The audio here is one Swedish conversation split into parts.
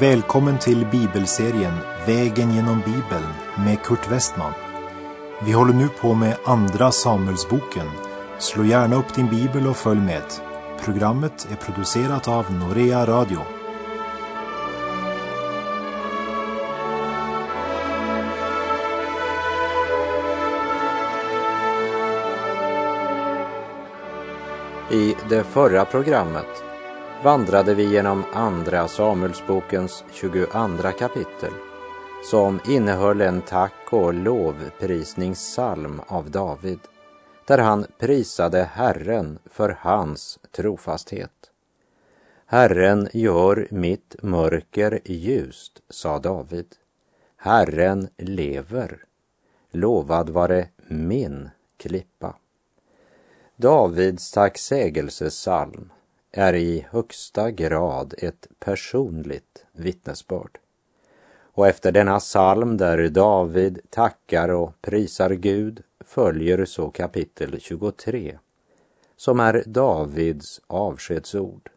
Välkommen till bibelserien Vägen genom Bibeln med Kurt Westman. Vi håller nu på med Andra Samuelsboken. Slå gärna upp din bibel och följ med. Programmet är producerat av Norea Radio. I det förra programmet vandrade vi genom Andra Samuelsbokens 22 kapitel som innehöll en tack och lovprisningssalm av David där han prisade Herren för hans trofasthet. Herren gör mitt mörker ljust, sa David. Herren lever. Lovad vare min klippa. Davids tacksägelsesalm är i högsta grad ett personligt vittnesbörd. Och efter denna psalm där David tackar och prisar Gud följer så kapitel 23 som är Davids avskedsord,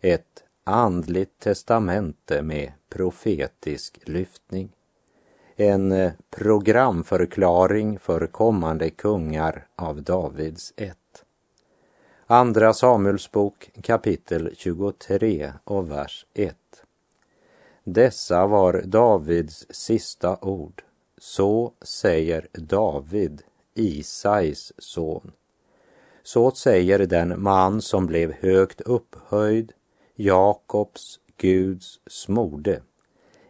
ett andligt testamente med profetisk lyftning. En programförklaring för kommande kungar av Davids ett. Andra Samuelsbok kapitel 23 och vers 1. Dessa var Davids sista ord. Så säger David, Isais son. Så säger den man som blev högt upphöjd, Jakobs, Guds smorde,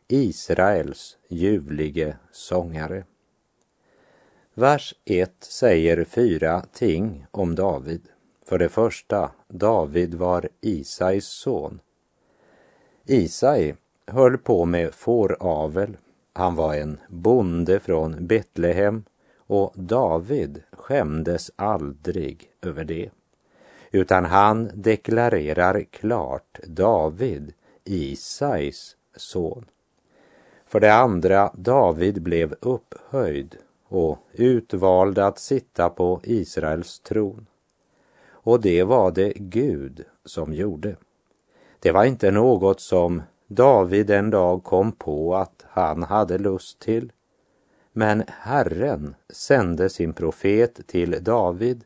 Israels ljuvlige sångare. Vers 1 säger fyra ting om David. För det första, David var Isais son. Isai höll på med fåravel. Han var en bonde från Betlehem och David skämdes aldrig över det. Utan han deklarerar klart David, Isais son. För det andra, David blev upphöjd och utvald att sitta på Israels tron. Och det var det Gud som gjorde. Det var inte något som David en dag kom på att han hade lust till. Men Herren sände sin profet till David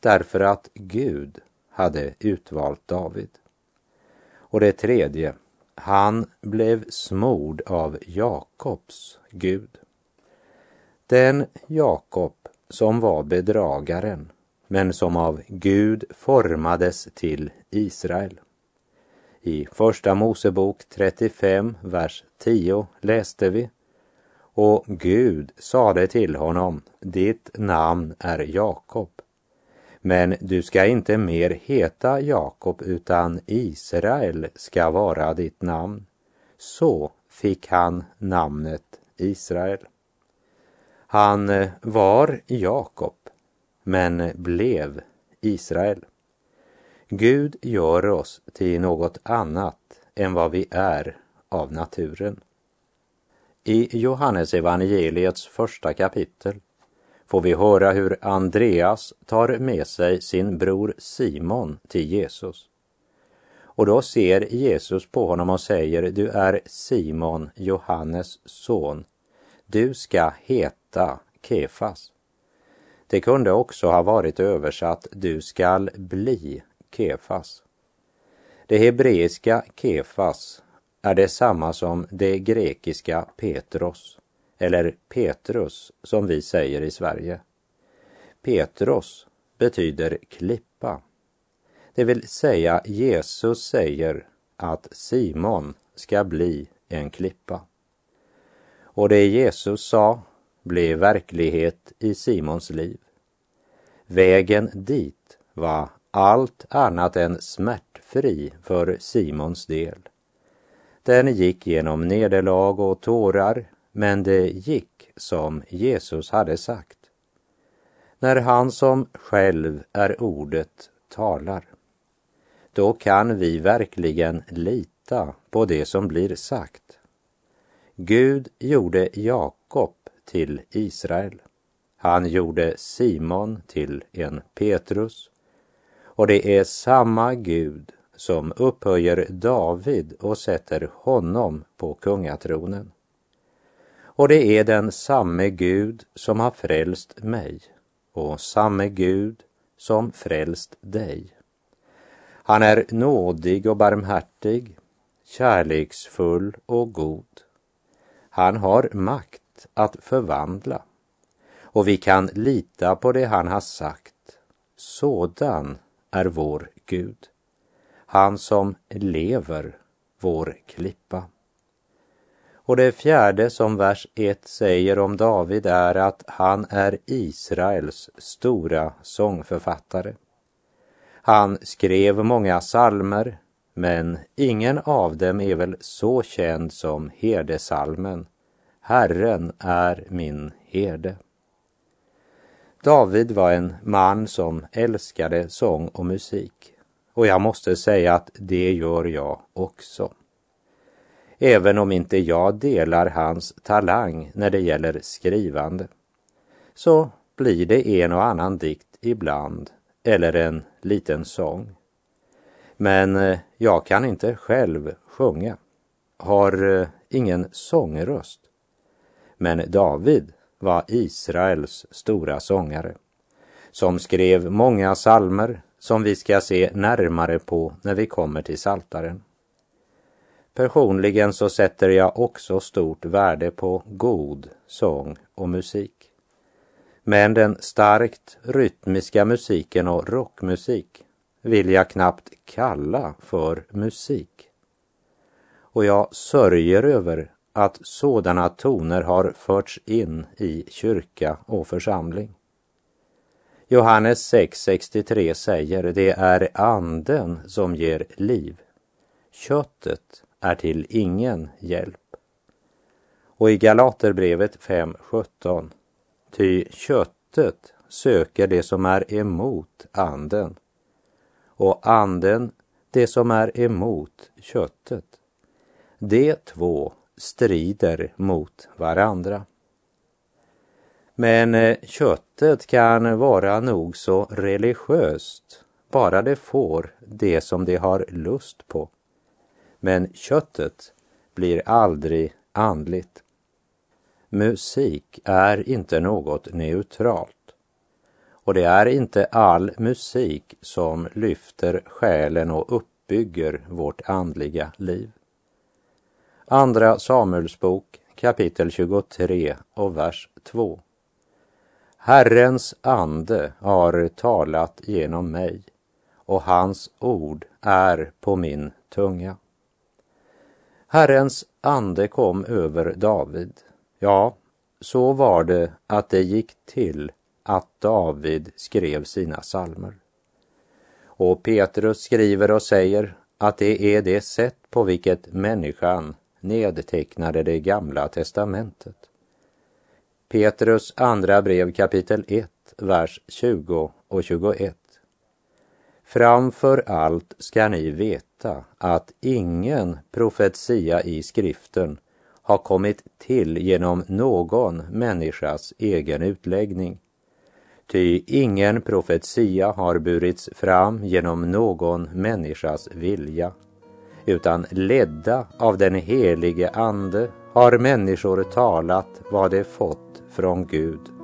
därför att Gud hade utvalt David. Och det tredje, han blev smord av Jakobs Gud. Den Jakob som var bedragaren men som av Gud formades till Israel. I Första Mosebok 35, vers 10 läste vi och Gud sade till honom, ditt namn är Jakob. Men du ska inte mer heta Jakob utan Israel ska vara ditt namn. Så fick han namnet Israel. Han eh, var Jakob men blev Israel. Gud gör oss till något annat än vad vi är av naturen. I Johannes evangeliets första kapitel får vi höra hur Andreas tar med sig sin bror Simon till Jesus. Och då ser Jesus på honom och säger, du är Simon, Johannes son. Du ska heta Kefas. Det kunde också ha varit översatt du skall bli Kefas. Det hebreiska Kefas är detsamma som det grekiska Petros eller Petrus som vi säger i Sverige. Petros betyder klippa. Det vill säga Jesus säger att Simon ska bli en klippa. Och det Jesus sa blev verklighet i Simons liv. Vägen dit var allt annat än smärtfri för Simons del. Den gick genom nederlag och tårar, men det gick som Jesus hade sagt. När han som själv är ordet talar, då kan vi verkligen lita på det som blir sagt. Gud gjorde Jakob till Israel. Han gjorde Simon till en Petrus och det är samma Gud som upphöjer David och sätter honom på kungatronen. Och det är den samme Gud som har frälst mig och samme Gud som frälst dig. Han är nådig och barmhärtig, kärleksfull och god. Han har makt att förvandla och vi kan lita på det han har sagt. Sådan är vår Gud. Han som lever, vår klippa. Och det fjärde som vers 1 säger om David är att han är Israels stora sångförfattare. Han skrev många salmer, men ingen av dem är väl så känd som herdesalmen Herren är min herde. David var en man som älskade sång och musik. Och jag måste säga att det gör jag också. Även om inte jag delar hans talang när det gäller skrivande, så blir det en och annan dikt ibland eller en liten sång. Men eh, jag kan inte själv sjunga, har eh, ingen sångröst. Men David var Israels stora sångare som skrev många salmer som vi ska se närmare på när vi kommer till Saltaren. Personligen så sätter jag också stort värde på god sång och musik. Men den starkt rytmiska musiken och rockmusik vill jag knappt kalla för musik. Och jag sörjer över att sådana toner har förts in i kyrka och församling. Johannes 6.63 säger det är anden som ger liv. Köttet är till ingen hjälp. Och i Galaterbrevet 5.17 Ty köttet söker det som är emot anden och anden det som är emot köttet. De två strider mot varandra. Men eh, köttet kan vara nog så religiöst, bara det får det som det har lust på. Men köttet blir aldrig andligt. Musik är inte något neutralt. Och det är inte all musik som lyfter själen och uppbygger vårt andliga liv. Andra Samuelsbok kapitel 23 och vers 2. Herrens ande har talat genom mig och hans ord är på min tunga. Herrens ande kom över David. Ja, så var det att det gick till att David skrev sina salmer. Och Petrus skriver och säger att det är det sätt på vilket människan nedtecknade det gamla testamentet. Petrus andra brev kapitel 1, vers 20 och 21. Framför allt ska ni veta att ingen profetia i skriften har kommit till genom någon människas egen utläggning. Ty ingen profetia har burits fram genom någon människas vilja utan ledda av den helige Ande har människor talat vad de fått från Gud.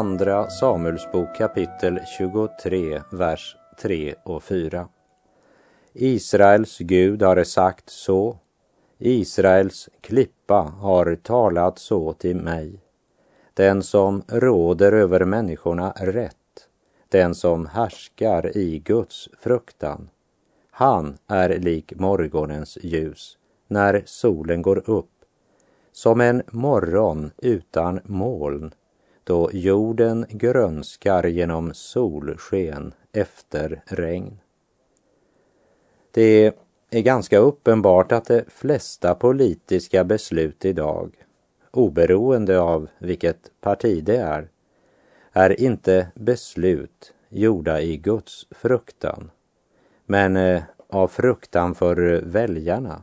Andra Samuelsbok kapitel 23, vers 3 och 4. Israels Gud har sagt så. Israels klippa har talat så till mig. den som råder över människorna rätt, den som härskar i Guds fruktan. Han är lik morgonens ljus när solen går upp, som en morgon utan moln, då jorden grönskar genom solsken efter regn. Det är ganska uppenbart att de flesta politiska beslut idag, oberoende av vilket parti det är, är inte beslut gjorda i Guds fruktan, men eh, av fruktan för väljarna.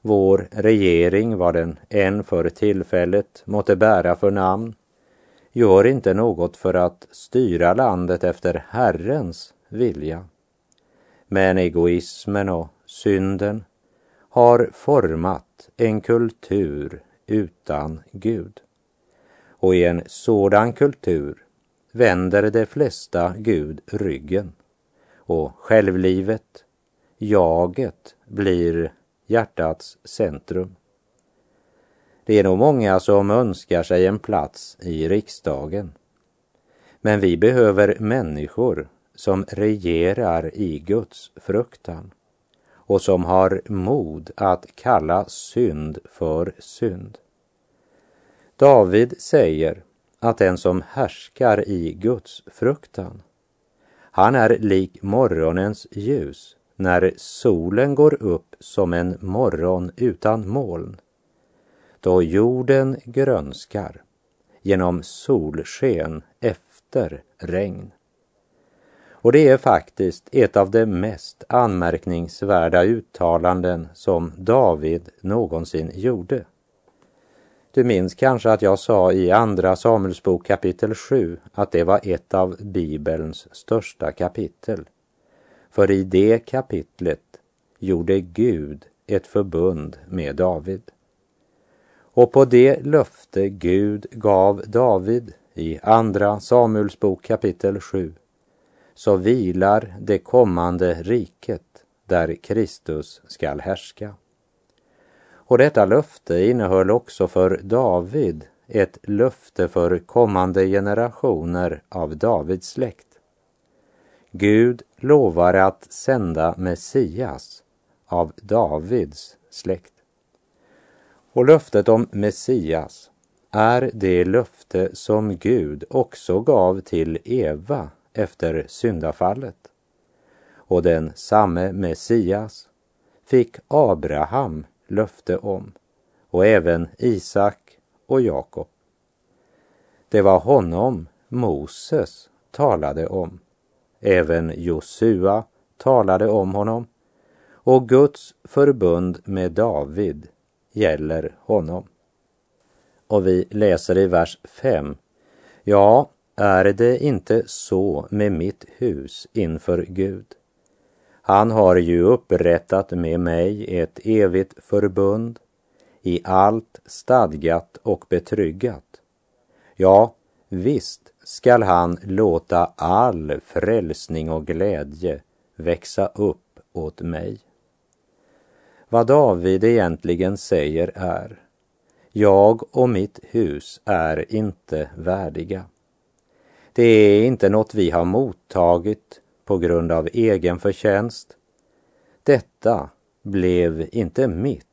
Vår regering, vad den än för tillfället måtte bära för namn, gör inte något för att styra landet efter Herrens vilja. Men egoismen och synden har format en kultur utan Gud. Och i en sådan kultur vänder de flesta Gud ryggen och självlivet, jaget, blir hjärtats centrum. Det är nog många som önskar sig en plats i riksdagen. Men vi behöver människor som regerar i Guds fruktan och som har mod att kalla synd för synd. David säger att den som härskar i Guds fruktan, han är lik morgonens ljus när solen går upp som en morgon utan moln, då jorden grönskar genom solsken efter regn. Och det är faktiskt ett av de mest anmärkningsvärda uttalanden som David någonsin gjorde. Du minns kanske att jag sa i Andra Samuelsbok kapitel 7 att det var ett av Bibelns största kapitel. För i det kapitlet gjorde Gud ett förbund med David. Och på det löfte Gud gav David i Andra Samuelsbok kapitel 7 så vilar det kommande riket där Kristus skall härska. Och detta löfte innehöll också för David ett löfte för kommande generationer av Davids släkt. Gud lovar att sända Messias av Davids släkt. Och löftet om Messias är det löfte som Gud också gav till Eva efter syndafallet. Och den samme Messias fick Abraham löfte om och även Isak och Jakob. Det var honom Moses talade om. Även Josua talade om honom och Guds förbund med David gäller honom. Och vi läser i vers 5. Ja, är det inte så med mitt hus inför Gud? Han har ju upprättat med mig ett evigt förbund, i allt stadgat och betryggat. Ja, visst skall han låta all frälsning och glädje växa upp åt mig. Vad David egentligen säger är, jag och mitt hus är inte värdiga. Det är inte något vi har mottagit på grund av egen förtjänst. Detta blev inte mitt,